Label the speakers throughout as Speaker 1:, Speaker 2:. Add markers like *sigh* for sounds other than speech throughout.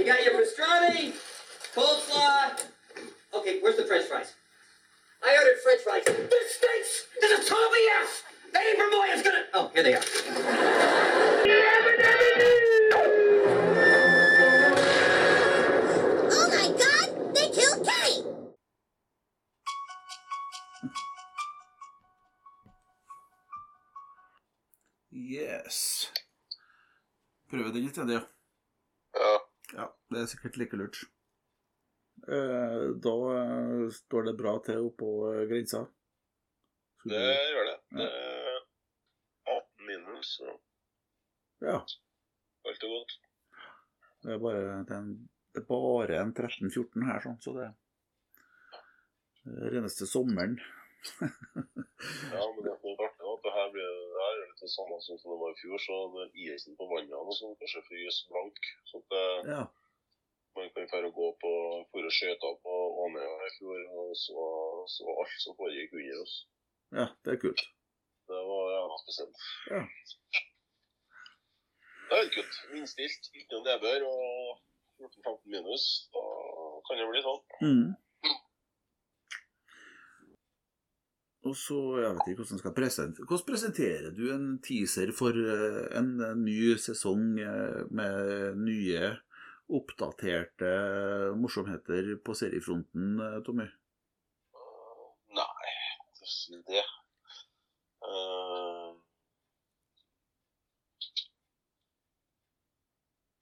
Speaker 1: You got your pastrami, coleslaw. Okay, where's the French fries? I ordered French fries. This stinks. This is totally F. Eddie Vermoy is gonna. Oh, here they are.
Speaker 2: Oh my god! They killed Kenny!
Speaker 3: Yes. Prøve den i stedet, ja.
Speaker 4: Ja.
Speaker 3: Ja, det er sikkert like lurt. Eh, da eh, står det bra til oppå eh, grensa. Så
Speaker 4: Det gjør det. Det er 18 minus, så
Speaker 3: Ja.
Speaker 4: alt er godt.
Speaker 3: Det er bare, det er en, det er bare en 13-14 her, sånn, så det er reneste sommeren. *laughs*
Speaker 4: Ja, men det at det her blir det her er litt det samme som det var i fjor, så det er isen på vannet og sånn kanskje fryser blank. Så at det,
Speaker 3: Ja.
Speaker 4: man kan dra å gå på for å skøyte på Ånøya i fjor, og så, så alt som foregikk under oss.
Speaker 3: ja, det er kult.
Speaker 4: Det var jævla spesielt.
Speaker 3: Ja.
Speaker 4: Det er kult. Vindstilt, ikke noe nedbør og 14-15 minus. Da kan det bli sånn.
Speaker 3: Mm. Og så, jeg vet ikke hvordan presentere Hvordan presenterer du en teaser for eh, en eh, ny sesong eh, med nye, oppdaterte morsomheter på seriefronten, Tommy?
Speaker 4: Nei, det si det.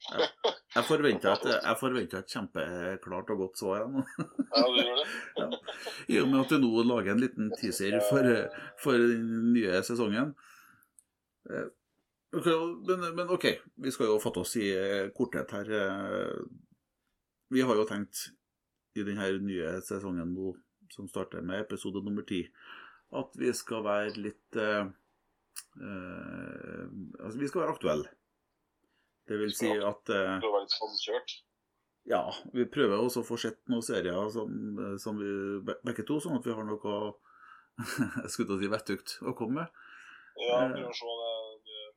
Speaker 4: *laughs*
Speaker 3: Jeg forventer et, et kjempeklart og godt svar. nå.
Speaker 4: ja, du gjør det? *laughs*
Speaker 3: I og med at du nå lager en liten teaser for, for den nye sesongen. Eh, Men, men OK, vi skal jo fatte oss i eh, korthet her. Eh, Vi har jo tenkt i denne nye sesongen nå, som starter med episode nummer ti, at vi skal være litt eh, Altså, vi skal være aktuelle. Det vil si at eh,
Speaker 4: Du har vært samkjørt?
Speaker 3: ja, vi prøver også å få sett noen serier som, som vi begge to, sånn at vi har noe *laughs* jeg skulle til å si vettugt å komme med.
Speaker 4: Ja,
Speaker 3: vi
Speaker 4: prøver å se det.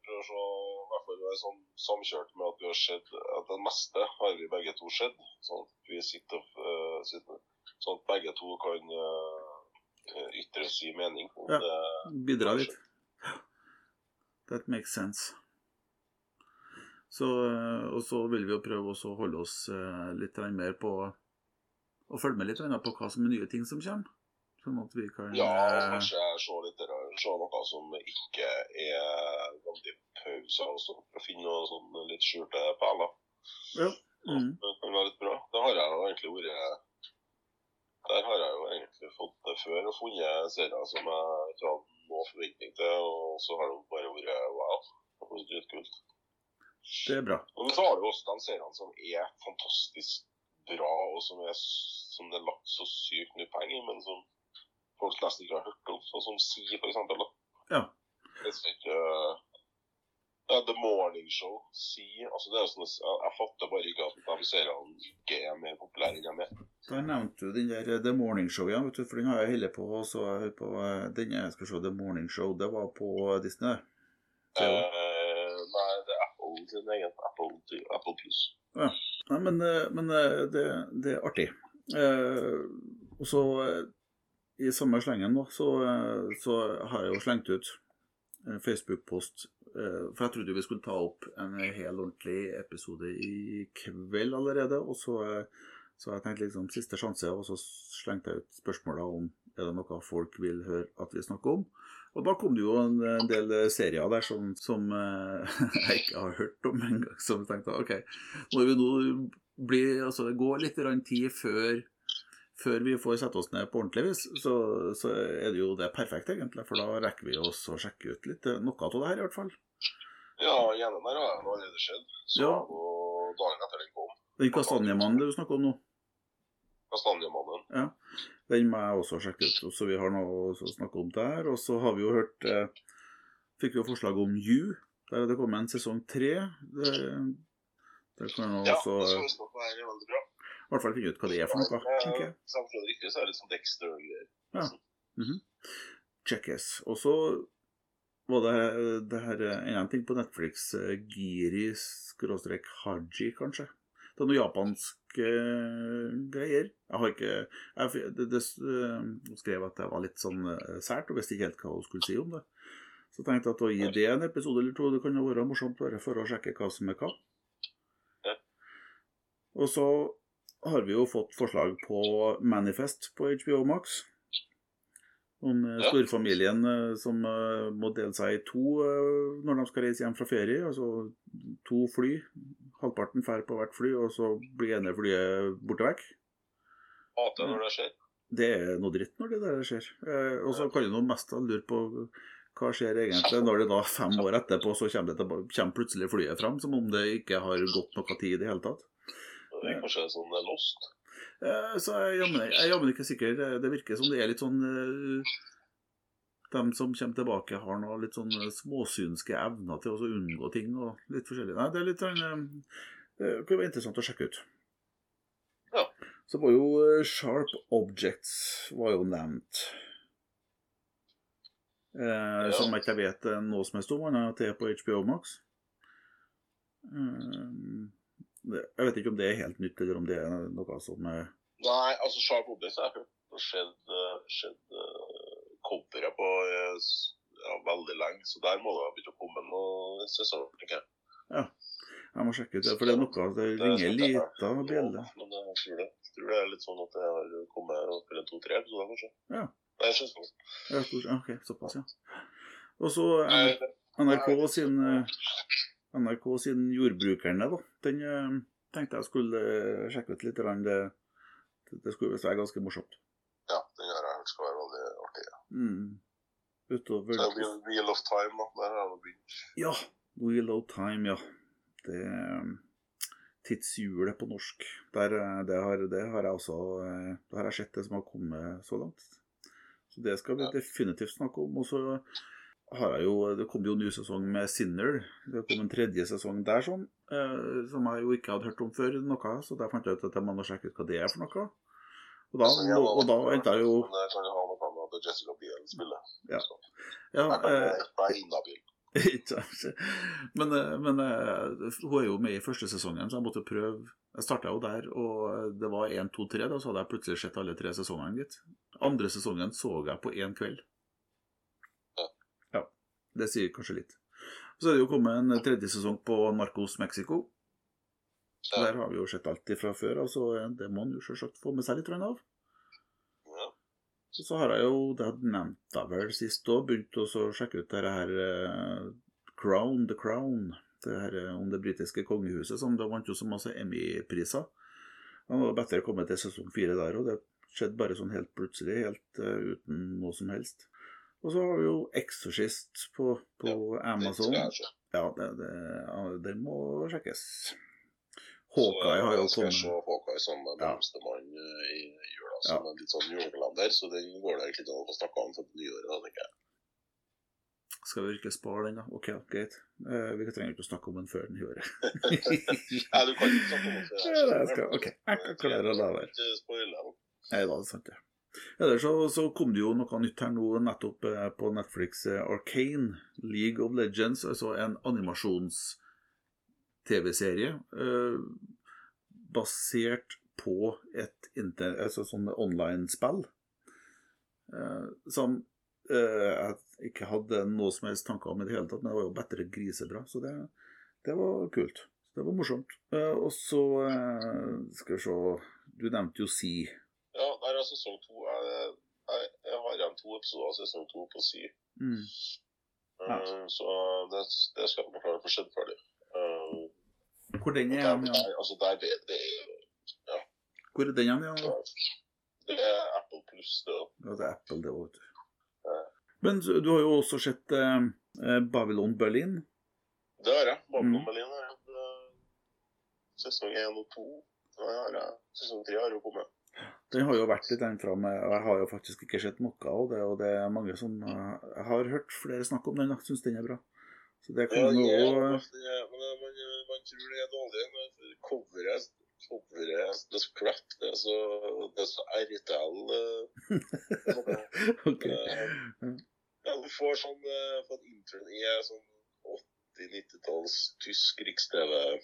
Speaker 4: Prøver å se i hvert fall være sånn samkjørt med at vi har sett at det meste har vi begge to sett. Sånn at vi sitter, uh, sitter Sånn at begge to kan uh, ytre sin mening. om
Speaker 3: Ja. Bidra litt. That makes sense. Så, eh, og så vil vi jo prøve å holde oss eh, litt mer på Å følge med litt på hva som er nye ting som kommer. Sånn at vi kan
Speaker 4: Ja, og
Speaker 3: eh,
Speaker 4: kanskje se litt der, se noe som ikke er veldig pause, også, finne noe sånn litt skjulte perler.
Speaker 3: Ja. Mm.
Speaker 4: Det kan være litt bra. Det har jeg jo egentlig vært Der har jeg jo egentlig fått det før og funnet serier som jeg ikke hadde noen forventning til, og så har det bare vært wow. Det vært dritkult.
Speaker 3: Det er bra.
Speaker 4: Og så har du også de seriene som er fantastisk bra, og som, er, som det er lagt så sykt mye penger i, men som folk nesten ikke har hørt om. Sånn som Si, for eksempel. Da.
Speaker 3: Ja.
Speaker 4: Det er ikke uh, The Morning Show, Si altså det er sånn, jeg, jeg fatter bare ikke at de seriene ikke er mer populære enn de er.
Speaker 3: Da nevnte du den der eh, The Morning Show, ja, vet du, for den har jeg holdt på og så jeg på eh, den jeg skal se The Morning Show. Det var på Disney. det.
Speaker 4: Eh, nei, er sin egen Apple, Apple Plus.
Speaker 3: Nei, men, eh, men eh, det, det er artig. Eh, og så eh, i samme slengen da, så, så har jeg jo slengt ut en Facebook-post. eh, For jeg trodde vi skulle ta opp en hel ordentlig episode i kveld allerede. Og så, har jeg tenkte liksom siste sjanse, og så slengte jeg ut spørsmåla om er det noe folk vil høre at vi snakker om. Og da kom det jo en, en del serier der som, som eh, *laughs* jeg ikke har hørt om engang. Som jeg tenkte ok, når vi nå blir, altså det går litt tid før, før vi får sette oss ned på ordentlig vis, så, så er det jo det perfekt, egentlig. For da rekker vi oss å sjekke ut litt. Noe av det her, i hvert fall.
Speaker 4: Ja, gjennom her har jeg allerede skjedd. Så
Speaker 3: Ja.
Speaker 4: dagen etter den kom.
Speaker 3: Den kastanjemannen du snakker om nå,
Speaker 4: Kastanjemannen.
Speaker 3: ja, den må jeg også sjekke ut. Så vi har noe å snakke om der. Og så har vi jo hørt eh, Fikk vi jo forslag om You. Der er det kommet en sesong tre. Det, det kan jo
Speaker 4: Ja,
Speaker 3: også
Speaker 4: det skal nok være veldig bra.
Speaker 3: i hvert fall finne ut hva det er for noe. tenker jeg.
Speaker 4: Samt riktig så er det litt sånn Dexter-greier.
Speaker 3: Ja. Mhm. Checkes. Og så var det, det her eh, en ting på Netflix. eh, Giri skråstrek Haji, kanskje. Det er noe japansk eh, greier. Jeg har ikke jeg, det, det, eh, Hun skrev at det var litt sånn eh, sært, og visste ikke helt hva hun skulle si om det. Så tenkte jeg at å gi det en episode eller to, det kan jo være morsomt bare for å sjekke hva som er hva. Og så har vi jo fått forslag på Manifest på HBO Max. Om eh,
Speaker 4: Ja.
Speaker 3: storfamilien eh, som eh, må dele seg i to når de skal reise hjem fra ferie. Altså to fly. Halvparten drar på hvert fly, og så blir ene flyet borte vekk.
Speaker 4: Hater når det skjer.
Speaker 3: Det er noe dritt når det der skjer. Og så kan du mest lure på hva skjer egentlig når det da fem år etterpå så kommer, det tilba- kommer plutselig flyet fram, som om det ikke har gått noe tid i det hele tatt.
Speaker 4: Det er kanskje sånn er lost.
Speaker 3: Eh, Så jeg er jammen- ikke sikker. Det det virker som det er litt sånn eh, De som kommer tilbake, har noe litt sånn eh, småsynske evner til å unngå ting og litt forskjellig. Nei, det er litt sånn eh, Det kunne være interessant å sjekke ut.
Speaker 4: Ja.
Speaker 3: Så var jo eh, Sharp Objects var jo nevnt. Eh,
Speaker 4: Ja.
Speaker 3: Som jeg ikke vet eh, noe som helst om, annet at det er på HBO Max. Eh, det- jeg vet ikke om det er helt nytt, eller om det er noe som er
Speaker 4: Nei, altså Sharp Objects har jeg skjedd, eh, skjedd uh, på eh, ja, veldig lenge, så der må det ha begynt å komme noen sesong, tenker jeg.
Speaker 3: Ja, Jeg må sjekke ut det, for det er noe det
Speaker 4: er
Speaker 3: ringer
Speaker 4: en
Speaker 3: lita bjelle.
Speaker 4: Men jeg tror det. Jeg tror det er litt sånn at det har kommet for en to-tre episoder, kanskje.
Speaker 3: Ja.
Speaker 4: Nei, jeg det.
Speaker 3: Ja, Ok, såpass, ja. Og så eh, NRK sin eh, NRK sin Jordbrukerne, da. Den eh, tenkte jeg skulle eh, sjekke ut litt. Det, det skulle visst være ganske morsomt.
Speaker 4: Ja, den har jeg hørt skal være veldig artig. Ja.
Speaker 3: Mm. Utover
Speaker 4: Så Wheel, Wheel of Time, da. Der er det begynt.
Speaker 3: Ja, Wheel of Time, ja. Det er Tidshjulet på norsk. Der, eh, det, har, det har jeg også eh, Det har jeg sett det som har kommet så langt. Så det skal vi
Speaker 4: Ja.
Speaker 3: definitivt snakke om. Og så har jeg jo Det kom jo en ny sesong med Sinner. Det kom en tredje sesong der, sånn. eh, som jeg jo ikke hadde hørt om før, noe. Så der fant jeg ut at jeg må sjekke ut hva det er for noe. Og da,
Speaker 4: Så jeg
Speaker 3: og, og da endte jeg jo
Speaker 4: Men Det kan jo ha noe med at Jessica Biel spiller.
Speaker 3: Ja. Ja, eh,
Speaker 4: inhabil. *laughs*
Speaker 3: Ikke. Men, eh, men eh, hun er jo med i første sesongen, så jeg måtte prøve Jeg starta jo der, og det var én, to, tre. Da så hadde jeg plutselig sett alle tre sesongene, gitt. Andre sesongen så jeg på én kveld. Det sier kanskje litt. Så er det jo kommet en tredje sesong på Narcos Mexico.
Speaker 4: Ja.
Speaker 3: Der har vi jo sett alt fra før, altså det må man jo selvsagt få med seg litt av.
Speaker 4: Ja.
Speaker 3: Og så har jeg jo, det hadde nevnt da vel sist òg, begynt å sjekke ut det her eh, Crown, The Crown. Det her eh, om det britiske kongehuset, som det vant jo så masse Emmy-priser. Han var bedre kommet til sesong fire der, og det skjedde bare sånn helt plutselig, helt uh, uten noe som helst. Og så har vi jo Exorcist på, på
Speaker 4: ja,
Speaker 3: Amazon.
Speaker 4: Det.
Speaker 3: Ja, det, det, det må sjekkes.
Speaker 4: Håkai
Speaker 3: Hawkeye har jo
Speaker 4: jeg skal se Hawkeye som den
Speaker 3: Ja.
Speaker 4: Nærmestemann eh, i jula, som en litt sånn julekalender, så den går det ikke an å snakke om for nyåret, tenker jeg.
Speaker 3: Skal vi ikke spare den, da? Ok, greit. Uh, vi trenger ikke å snakke om den før den året. *laughs*
Speaker 4: Nei, du kan ikke snakke om den før.
Speaker 3: Ja, det skal- ok, jeg kan klare å la være. Nei da, det er sant det. Ellers så, så kom det jo noe nytt her nå nettopp eh, på Netflix. eh, Arcane, League of Legends, altså en animasjons-TV-serie eh, basert på et altså sånn online-spill. Som jeg ikke hadde noe som helst tanker om i det hele tatt, men det var jo bedre grisebra, så det, det var kult. Det var morsomt. Og så skal vi se Du nevnte jo Si.
Speaker 4: Ja, der er sesong to. Jeg, jeg, jeg har igjen to episoder av sesong to på si.
Speaker 3: Mm. Ja.
Speaker 4: Um, Så det, det skal man klare å få sett ferdig. Eh,
Speaker 3: Hvor den er den? ja.
Speaker 4: altså der det, det,
Speaker 3: Hvor er den igjen, ja?
Speaker 4: det er Apple Pluss, det.
Speaker 3: Ja, det er Apple, det òg.
Speaker 4: Ja.
Speaker 3: Men du har jo også sett eh, eh, Babylon Berlin.
Speaker 4: Det har jeg. Babylon
Speaker 3: Mm.
Speaker 4: Berlin er eh, Sesong én og to. Sesong tre har jo kommet.
Speaker 3: Den har jo vært litt den framme, og jeg har jo faktisk ikke sett noe av det. Og det er mange som eh, Jeg har hørt flere snakke om den, og syns den er bra. Så det
Speaker 4: Ja,
Speaker 3: kan jo også
Speaker 4: det er, men eh, man, man tror det er dårlig. Men coveret, coveret det er så crap. Det er så, det er så RTL. eh, *laughs*
Speaker 3: Ok.
Speaker 4: eh, Ja, du får sånn eh, For at introen er sånn 80-90-talls tysk riks-TV. *laughs*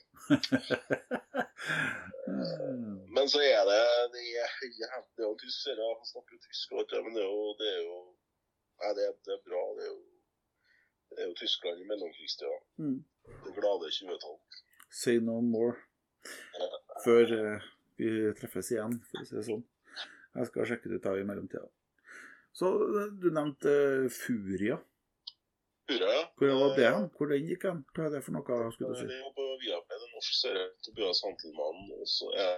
Speaker 4: Men så er det Det er Det er jo tyskere. Han snakker jo tysk, men det er jo Det er jo Nei, det er, det er bra. Det er jo det er jo Tyskland i mellomkrigstida.
Speaker 3: Mm.
Speaker 4: Det glade 20-tall.
Speaker 3: Say no more. Før uh, vi treffes igjen, for å si det sånn. Jeg skal sjekke det ut i mellomtida. Så eh, du nevnte uh, Furia.
Speaker 4: Hurra, ja.
Speaker 3: Hvor var det hen? Hvor den gikk hen? Hva er det for noe? skulle du
Speaker 4: Det
Speaker 3: si?
Speaker 4: er jo på Viaplay, det norske norsk serie. Tobias Hantelmann. Og så er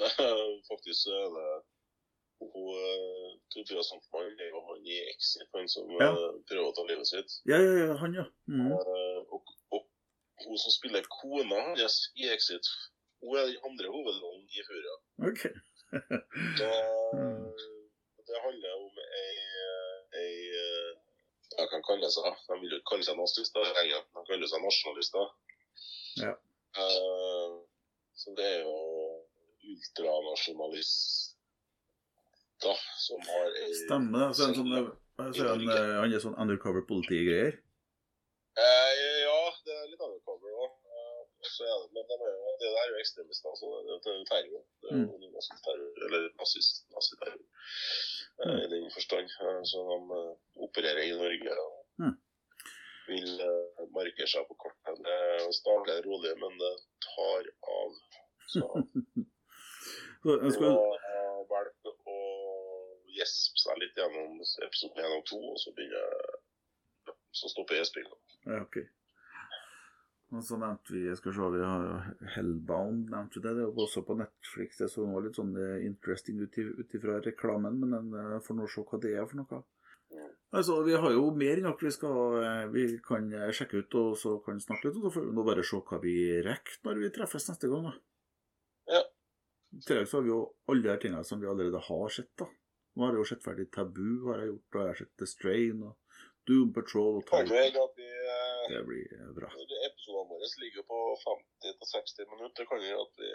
Speaker 4: det *laughs* faktisk er det hun, eh, Tobias Hantelmann er jo han i Exit, han som
Speaker 3: Ja.
Speaker 4: eh, prøver å ta livet sitt.
Speaker 3: Ja, ja, ja, han, ja. Mm.
Speaker 4: Eh, og, og hun som spiller kona hans i Exit, hun er den andre hovedrollen i Furia.
Speaker 3: Okay.
Speaker 4: Så, *laughs*
Speaker 3: Mm.
Speaker 4: det handler om ei, ei eh, Hva kan kalle seg? De vil jo ikke kalle seg nazister, lenger, de kaller seg nasjonalister.
Speaker 3: Ja.
Speaker 4: Uh, så det er jo ultranasjonalister som har ei
Speaker 3: Stemmer det. Så er det sånn, eh, så er han, eh, han er sånn undercover politi-greier.
Speaker 4: Eh, ja, det er litt undercover òg. så er det, men de er jo, det der er jo ekstremister. Så det, er jo terror. Det er jo naziterror, eller nazist, eh, i den forstand. Eh, så de eh, opererer i Norge og
Speaker 3: Mm.
Speaker 4: vil merke markere seg på kortet. Det starter rolig, men det tar av. Så *laughs*
Speaker 3: jeg skal,
Speaker 4: valgte å gjespe seg litt gjennom episode 1 og 2, og så begynner så stopper gjespinga.
Speaker 3: ja, OK. Og så nevnte vi skal se, vi har Hellbound, nevnte vi det. Det er også på Netflix. Det så litt sånn eh, interesting ut ifra reklamen, men en eh, får nå se hva det er for noe. Altså, Vi har jo mer enn nok vi skal eh, vi kan sjekke ut og så kan snakke litt. og Så får vi nå bare se hva vi rekker når vi treffes neste gang. da.
Speaker 4: Ja.
Speaker 3: I tillegg så har vi jo alle de tingene som vi allerede har sett. da. Nå har jeg jo sett ferdig Tabu, har jeg gjort, og jeg har sett The Strain og Doom Patrol og
Speaker 4: Kan
Speaker 3: Det blir eh, bra.
Speaker 4: Episodene våre ligger på 50-60 minutter. Det kan jo at vi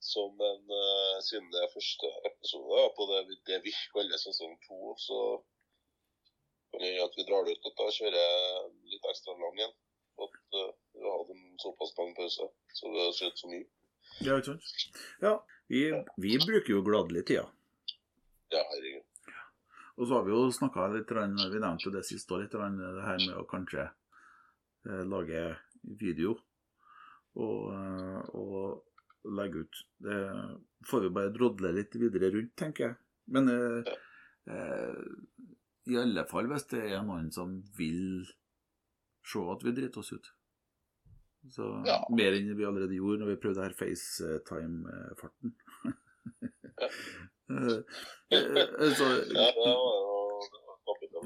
Speaker 4: som en uh, Siden det er første episode ja, på det, det vi kaller sesong to, så kan det gjøre at vi drar det ut litt og kjører litt ekstra lang en. For at uh, vi har hatt en såpass lang pause. Så vi har skjedd så mye.
Speaker 3: Ja, ikke sant? Ja, vi, vi bruker jo gladelig tida.
Speaker 4: Ja, herregud.
Speaker 3: Og så har vi jo snakka litt, vi nevnte det siste år, litt det her med å kanskje lage video og, eh, og legge ut. Det får vi bare drodle litt videre rundt, tenker jeg. Men eh, eh, i alle fall hvis det er noen som vil se at vi driter oss ut. Så
Speaker 4: Ja.
Speaker 3: Mer enn vi allerede gjorde når vi prøvde her FaceTime-farten. *laughs* Eh, eh, så,
Speaker 4: Ja, det var jo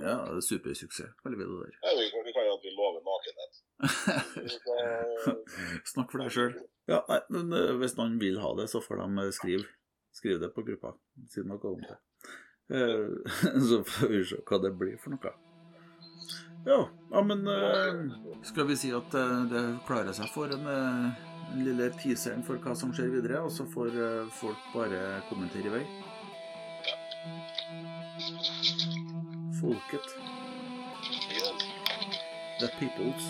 Speaker 3: ja, supersuksess, det der.
Speaker 4: Ja, vi, vi jo at vi lover nakenhet. *laughs*
Speaker 3: Snakk for deg sjøl. Ja, eh, hvis noen vil ha det, så får de eh, skrive. Skriv det på gruppa. Si noe om det. Så får vi se hva det blir for noe. Ja, ja men eh, skal vi si at det klarer seg for en, en lille teaseren for hva som skjer videre, og så får folk bare kommentere i vei? Folket the peoples.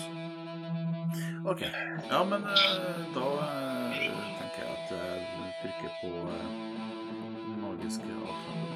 Speaker 3: OK. Ja, men eh, da eh, tenker jeg at eh, jeg trykker på magiske avtaler.